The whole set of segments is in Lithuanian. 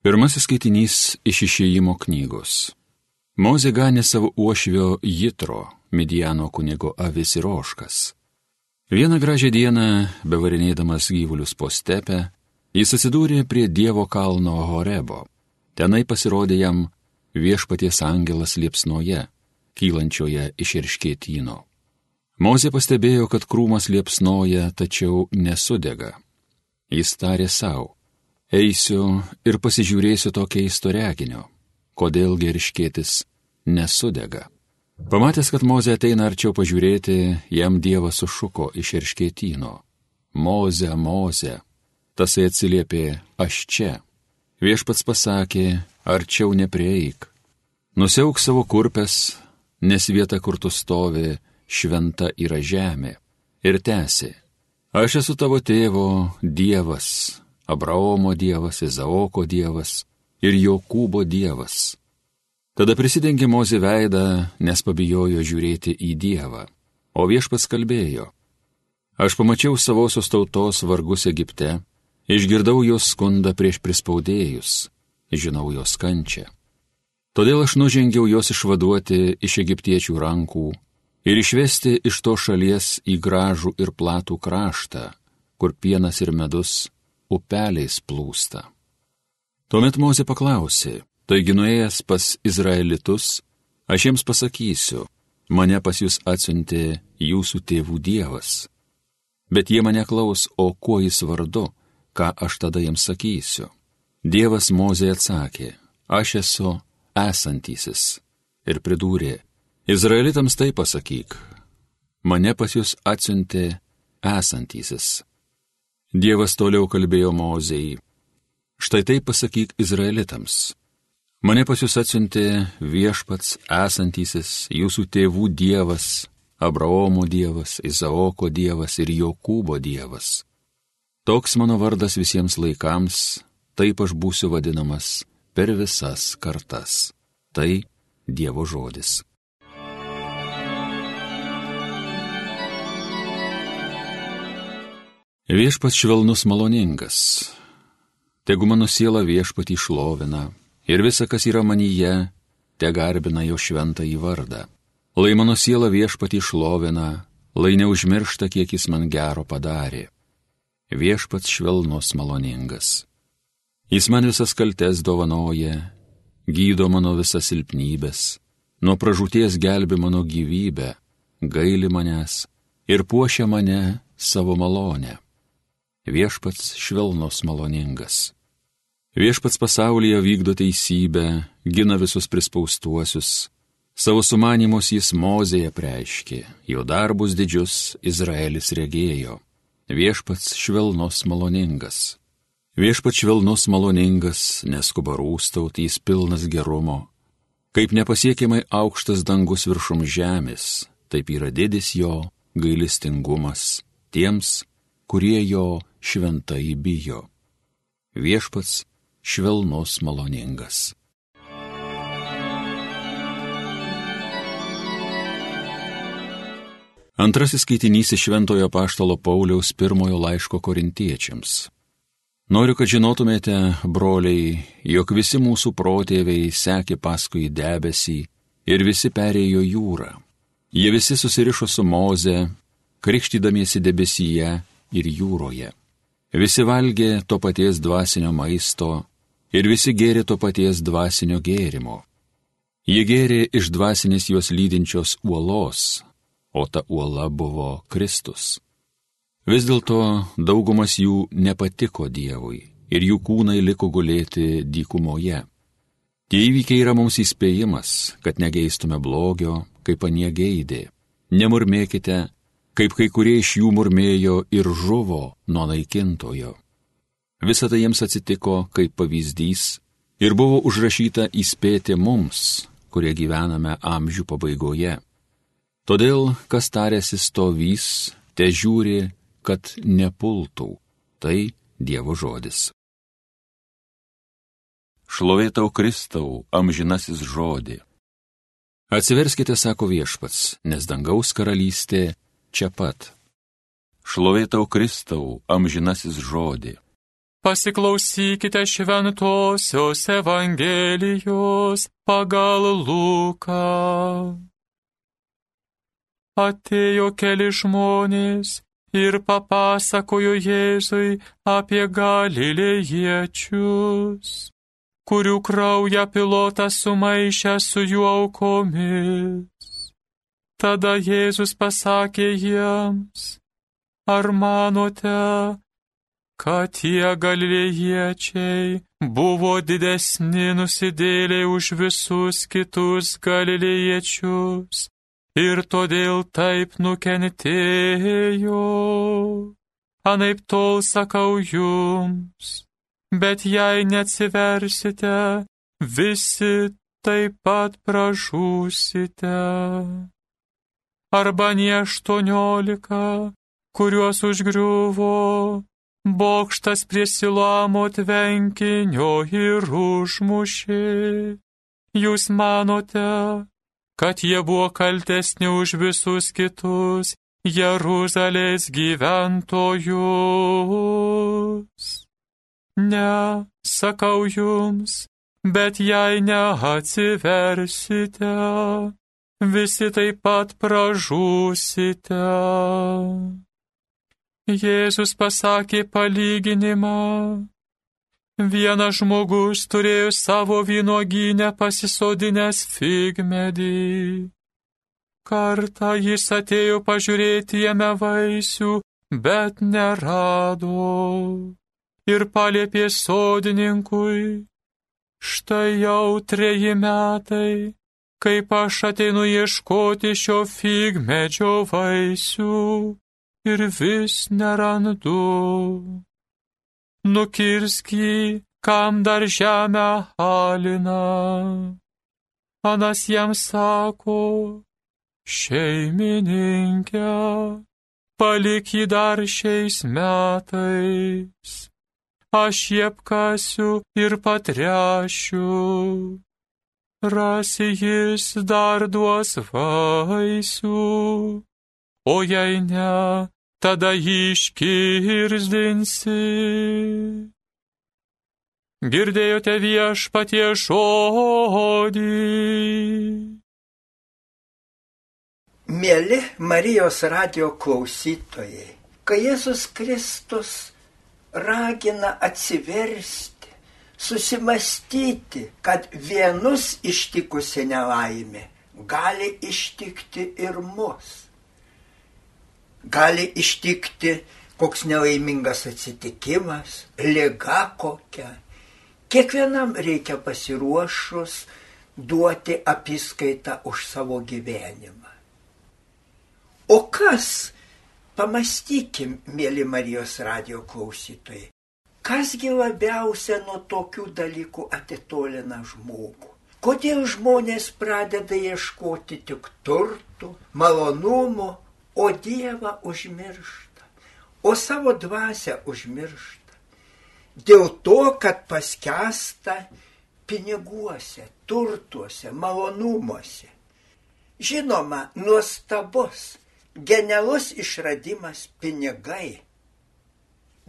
Pirmasis skaitinys iš išėjimo knygos. Mozė ganė savo uošvio Jitro, Midiano kunigo avis ir oškas. Vieną gražią dieną, bevarinėdamas gyvulius po stepę, jis atsidūrė prie Dievo kalno Horebo. Tenai pasirodė jam viešpaties angelas liepsnoje, kylančioje iš irškėtyno. Mozė pastebėjo, kad krūmas liepsnoja, tačiau nesudega. Jis tarė savo Eisiu ir pasižiūrėsiu to keisto reginio, kodėl geriškėtis nesudega. Pamatęs, kad Moze ateina arčiau pažiūrėti, jam Dievas sušuko iš irškėtyno. Moze, Moze. Tasai atsiliepė, aš čia. Viešpats pasakė, arčiau neprieik. Nusiauk savo kurpes, nes vieta, kur tu stovi, šventa yra žemė. Ir tęsi. Aš esu tavo tėvo Dievas, Abraomo Dievas, Izaoko Dievas ir Jokūbo Dievas. Tada prisidengė Mozė veidą, nes pabijojo žiūrėti į Dievą. O viešpats kalbėjo. Aš pamačiau savosios tautos vargus Egipte, išgirdau jos skundą prieš prispaudėjus, žinau jos kančią. Todėl aš nužengiau juos išvaduoti iš egiptiečių rankų ir išvesti iš to šalies į gražų ir platų kraštą, kur pienas ir medus upeliais plūsta. Tuomet Mozė paklausė, taigi nuėjęs pas Izraelitus, aš jiems pasakysiu, mane pas jūs atsiuntė jūsų tėvų Dievas. Bet jie mane klaus, o kuo jis vardu, ką aš tada jiems sakysiu. Dievas Mozė atsakė, aš esu esantysis. Ir pridūrė, Izraelitams tai pasakyk, mane pas jūs atsiuntė esantysis. Dievas toliau kalbėjo Mozei. Štai taip pasakyk Izraelitams. Mane pas jūs atsiuntė viešpats esantysis jūsų tėvų Dievas, Abraomo Dievas, Izaoko Dievas ir Jokūbo Dievas. Toks mano vardas visiems laikams, taip aš būsiu vadinamas per visas kartas. Tai Dievo žodis. Viešpats švelnus maloningas. Tegu mano siela viešpatį šlovina ir visa, kas yra manyje, te garbina jo šventą į vardą. Lai mano siela viešpatį šlovina, lai neužmiršta, kiek jis man gero padarė. Viešpats švelnus maloningas. Jis man visas kaltes dovanoja, gydo mano visas silpnybės, nuo pražūties gelbi mano gyvybę, gaili manęs ir puošia mane savo malonę viešpats švelnus maloningas. Viešpats pasaulyje vykdo teisybę, gina visus prispaustuosius, savo sumanimus jis mozėje preiškė, jo darbus didžius Izraelis regėjo. Viešpats švelnus maloningas. Viešpats švelnus maloningas, neskuba rūstaut, jis pilnas gerumo. Kaip nepasiekiamai aukštas dangus viršum žemės, taip yra didis jo gailestingumas tiems, kurie jo šventai bijo. Viešpats švelnus maloningas. Antrasis skaitinys iš Šventojo Paštalo Pauliaus pirmojo laiško korintiečiams. Noriu, kad žinotumėte, broliai, jog visi mūsų protėviai sekė paskui debesį ir visi perėjo jūrą. Jie visi susirišo su Moze, krikštydamiesi debesyje ir jūroje. Visi valgė to paties dvasinio maisto ir visi gėrė to paties dvasinio gėrimo. Jie gėrė iš dvasinės juos lydinčios uolos, o ta uola buvo Kristus. Vis dėlto daugumas jų nepatiko Dievui ir jų kūnai liko gulėti dykumoje. Tie įvykiai yra mums įspėjimas, kad negeistume blogio, kaip anie geidė. Nemurmėkite, kaip kai kurie iš jų murmėjo ir žuvo nuo naikintojo. Visą tai jiems atsitiko kaip pavyzdys ir buvo užrašyta įspėti mums, kurie gyvename amžių pabaigoje. Todėl, kas tarėsi stovys, te žiūri, kad nepultų. Tai Dievo žodis. Šlovėtau Kristau, amžinasis žodį. Atsiverskite, sako viešpats, nes dangaus karalystė čia pat. Šlovėtau Kristau, amžinasis žodį. Pasiklausykite šventosios Evangelijos pagal Luką. Atėjo keli žmonės ir papasakojo Jėzui apie galilėjiečius, kurių kraują pilotas sumaišė su jų aukomis. Tada Jėzus pasakė jiems, ar manote, kad tie galilėjiečiai buvo didesni nusidėliai už visus kitus galilėjiečius ir todėl taip nukentėjo. Anaip tol sakau jums, bet jei neatsiversite, visi taip pat pražūsite. Arba nie aštuoniolika, kuriuos užgriuvo bokštas prie Silamo tvenkinio ir užmušė. Jūs manote, kad jie buvo kaltesni už visus kitus Jeruzalės gyventojus? Ne, sakau jums, bet jei neatsiversite, visi taip pat pražūsite. Jėzus pasakė palyginimą. Vienas žmogus turėjo savo vynoginę pasisodinęs figmedį. Kartą jis atėjo pažiūrėti jame vaisių, bet nerado. Ir paliepė sodininkui, štai jau treji metai, kaip aš ateinu ieškoti šio figmedžio vaisių ir vis nerandu. Nukirsk jį, kam dar žemę alina. Anas jam sako, šeimininkė, palik jį dar šiais metais. Aš jį apkasiu ir patrešiu. Rasi jis dar duos vaisių o jei ne, tada jį iškirsdinsi. Girdėjote viešpatie žodį. Mėly Marijos radio klausytojai, kai Jėzus Kristus ragina atsiversti, susimastyti, kad vienus ištikusi nelaimė gali ištikti ir mus gali ištikti koks nelaimingas atsitikimas, lyga kokia. Kiekvienam reikia pasiruošus duoti apiskaitą už savo gyvenimą. O kas, pamastykim, mėly Marijos radio klausytojai, kasgi labiausia nuo tokių dalykų atitolina žmogų? Kodėl žmonės pradeda ieškoti tik turtų, malonumų, o Dievą užmiršta, o savo dvasę užmiršta. Dėl to, kad paskesta piniguose, turtuose, malonumuose. Žinoma, nuostabus, genialus išradimas pinigai.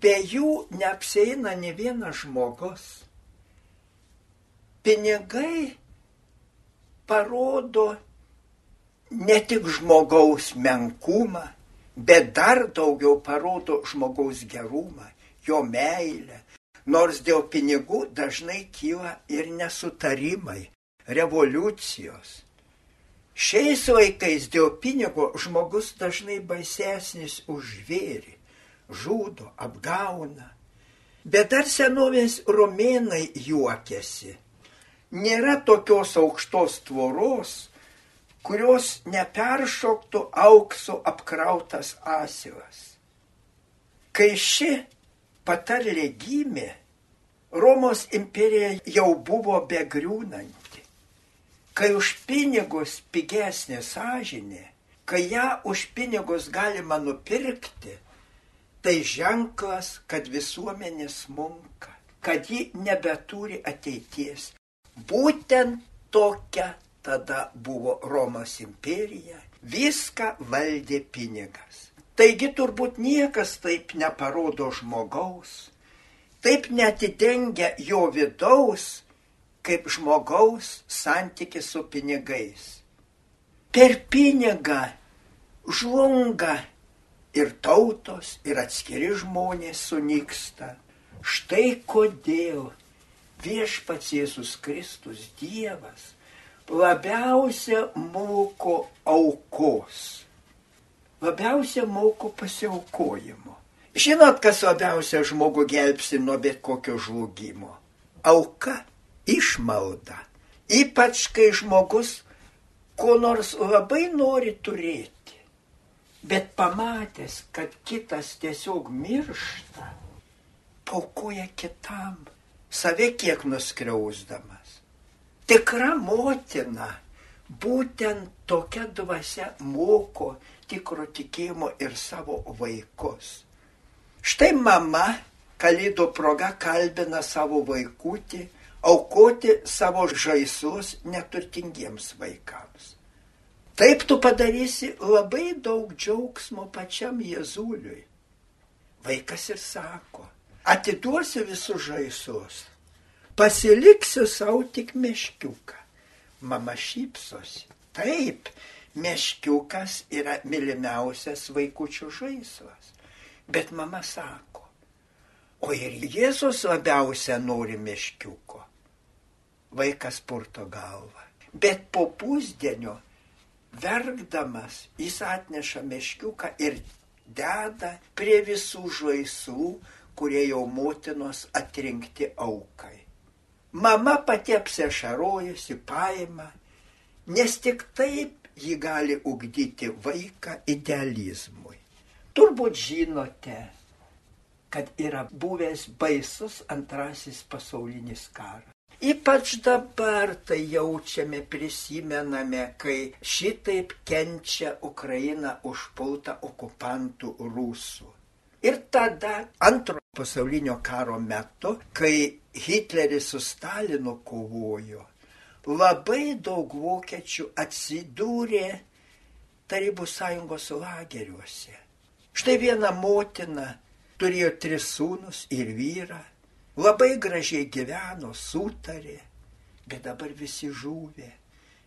Be jų neapsieina ne vienas žmogus. Pinigai parodo ne tik žmogaus menkumą, bet dar daugiau parodo žmogaus gerumą, jo meilę. Nors dėl pinigų dažnai kyla ir nesutarimai, revoliucijos. Šiais laikais dėl pinigo žmogus dažnai baisesnis už žvėrį, žudo, apgauna. Bet dar senovės romėnai juokiasi. Nėra tokios aukštos tvoros, kurios neperšoktų aukso apkrautas asilas. Kai ši patarlė gimė, Romos imperija jau buvo begriūnanti. Kai už pinigus pigesnė sąžinė, kai ją už pinigus galima nupirkti, tai ženklas, kad visuomenė smunka, kad ji nebeturi ateities. Būtent tokia tada buvo Romos imperija, viską valdė pinigas. Taigi turbūt niekas taip neparodo žmogaus, taip netidengia jo vidaus, kaip žmogaus santykis su pinigais. Per pinigą žlunga ir tautos, ir atskiri žmonės sunyksta. Štai kodėl viešpats Jėzus Kristus Dievas labiausia moko aukos, labiausia moko pasiaukojimo. Žinot, kas labiausia žmogų gelbsi nuo bet kokio žlugimo? Auka, išmalda. Ypač kai žmogus ko nors labai nori turėti, bet pamatęs, kad kitas tiesiog miršta, paukoja kitam, save kiek nuskriausdamas. Tikra motina būtent tokia dvasia moko tikro tikėjimo ir savo vaikus. Štai mama kalėdų proga kalbina savo vaikutį aukoti savo žaislus neturtingiems vaikams. Taip tu padarysi labai daug džiaugsmo pačiam Jėzuliui. Vaikas ir sako, atiduosiu visus žaislus, pasiliksiu savo tik meškiuką. Mama šypsosi. Taip, meškiukas yra mylimiausias vaikučių žaislas. Bet mama sako, o ir Jėzus labiausia nori meškiuko. Vaikas purto galvą. Bet po pusdienio, verkdamas, jis atneša meškiuką ir deda prie visų žaislų, kurie jau motinos atrinkti aukai. Mama pati apsišarojusi paima, nes tik taip ji gali ugdyti vaiką idealizmui. Turbūt žinote, kad yra buvęs baisus antrasis pasaulinis karas. Ypač dabar tai jaučiame, prisimename, kai šitaip kenčia Ukraina užpulta okupantų rusų. Ir tada antrojo pasaulinio karo metu, kai Hitleris su Stalinu kovojo, labai daug vokiečių atsidūrė Tarybų sąjungos lageriuose. Štai viena motina turėjo tris sūnus ir vyrą, labai gražiai gyveno, sutarė, bet dabar visi žuvė,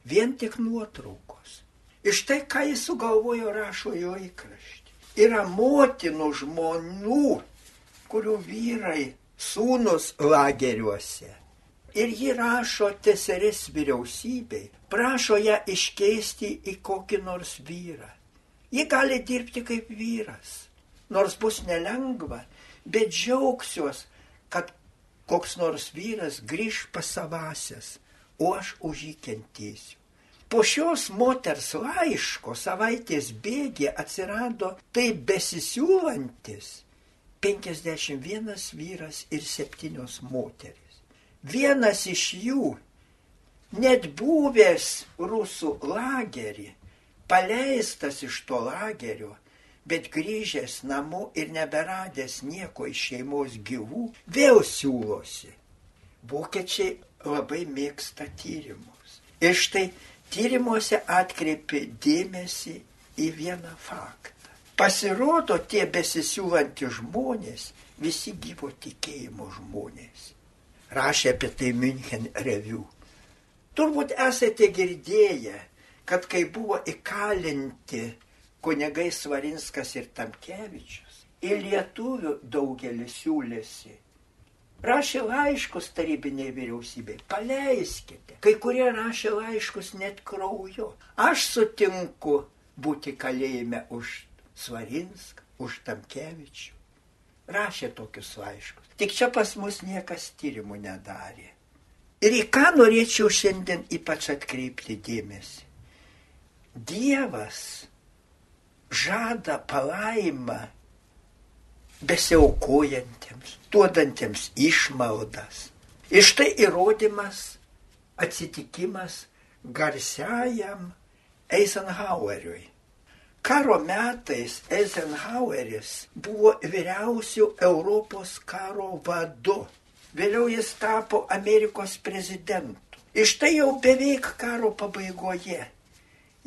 vien tik nuotraukos. Iš tai, ką jis sugalvojo, rašo jo įkraštį. Yra motinų žmonių, kurių vyrai sūnus lageriuose. Ir ji rašo teseris vyriausybei, prašo ją iškeisti į kokį nors vyrą. Ji gali dirbti kaip vyras, nors bus nelengva, bet džiaugsiuos, kad koks nors vyras grįž pas savasias, o aš už jį kentėsiu. Po šios moters laiško savaitės bėgė atsirado taip besisiūlantis 51 vyras ir 7 moteris. Vienas iš jų, net buvęs rusų lagerį, paleistas iš to lagerio, bet grįžęs namo ir neberadęs nieko iš šeimos gyvų, vėl siūlosi. Vokiečiai labai mėgsta tyrimus. Ir štai tyrimuose atkreipi dėmesį į vieną faktą. Pasirodo, tie besisiūlantys žmonės visi gyvo tikėjimo žmonės. Rašė apie tai München Review. Turbūt esate girdėję, kad kai buvo įkalinti kunigai Svarinskas ir Tamkevičius, į lietuvių daugelis siūlėsi. Rašė laiškus tarybiniai vyriausybei, paleiskite. Kai kurie rašė laiškus net krauju. Aš sutinku būti kalėjime už Svarinską, už Tamkevičių. Rašė tokius laiškus. Tik čia pas mus niekas tyrimų nedarė. Ir į ką norėčiau šiandien ypač atkreipti dėmesį. Dievas žada palaimą besiaukojantiems, duodantiems išmaldas. Ir štai įrodymas, atsitikimas garsiajam Eisenhaueriui. Karo metais Eisenhoweris buvo vyriausių Europos karo vadu. Vėliau jis tapo Amerikos prezidentu. Iš tai jau beveik karo pabaigoje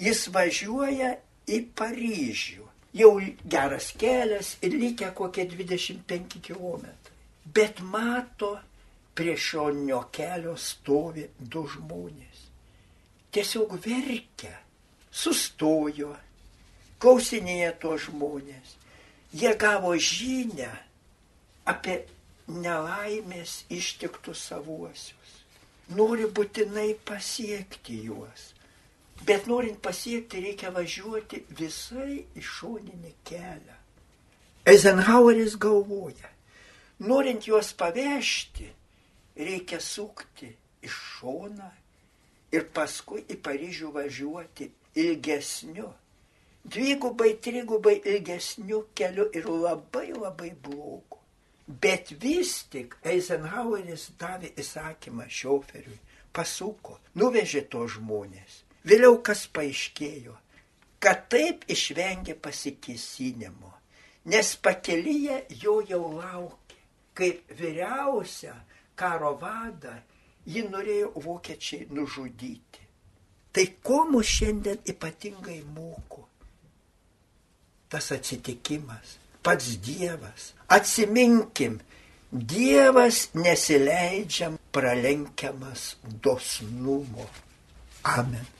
jis važiuoja į Paryžių. Jau geras kelias ir likę kokie 25 km. Bet mato, prie šionio kelio stovi du žmonės. Tiesiog verkia, sustojo, klausinėja to žmonės. Jie gavo žinę apie nelaimės ištiktus savuosius. Nori būtinai pasiekti juos. Bet norint pasiekti, reikia važiuoti visai išoninį kelią. Eisenhoweris galvoja, norint juos pavežti, reikia sukti iš šoną ir paskui į Paryžių važiuoti ilgesniu, dvigubai, trigubai ilgesniu keliu ir labai labai blogu. Bet vis tik Eisenhoweris davė įsakymą šoferiui, pasuko, nuvežė to žmonės. Vėliau kas paaiškėjo, kad taip išvengė pasikesinimo, nes pakelyje jo jau laukė, kaip vyriausia karo vada, ji norėjo vokiečiai nužudyti. Tai ko mus šiandien ypatingai moko? Tas atsitikimas, pats Dievas. Atsiminkim, Dievas nesileidžiam pralenkiamas dosnumo. Amen.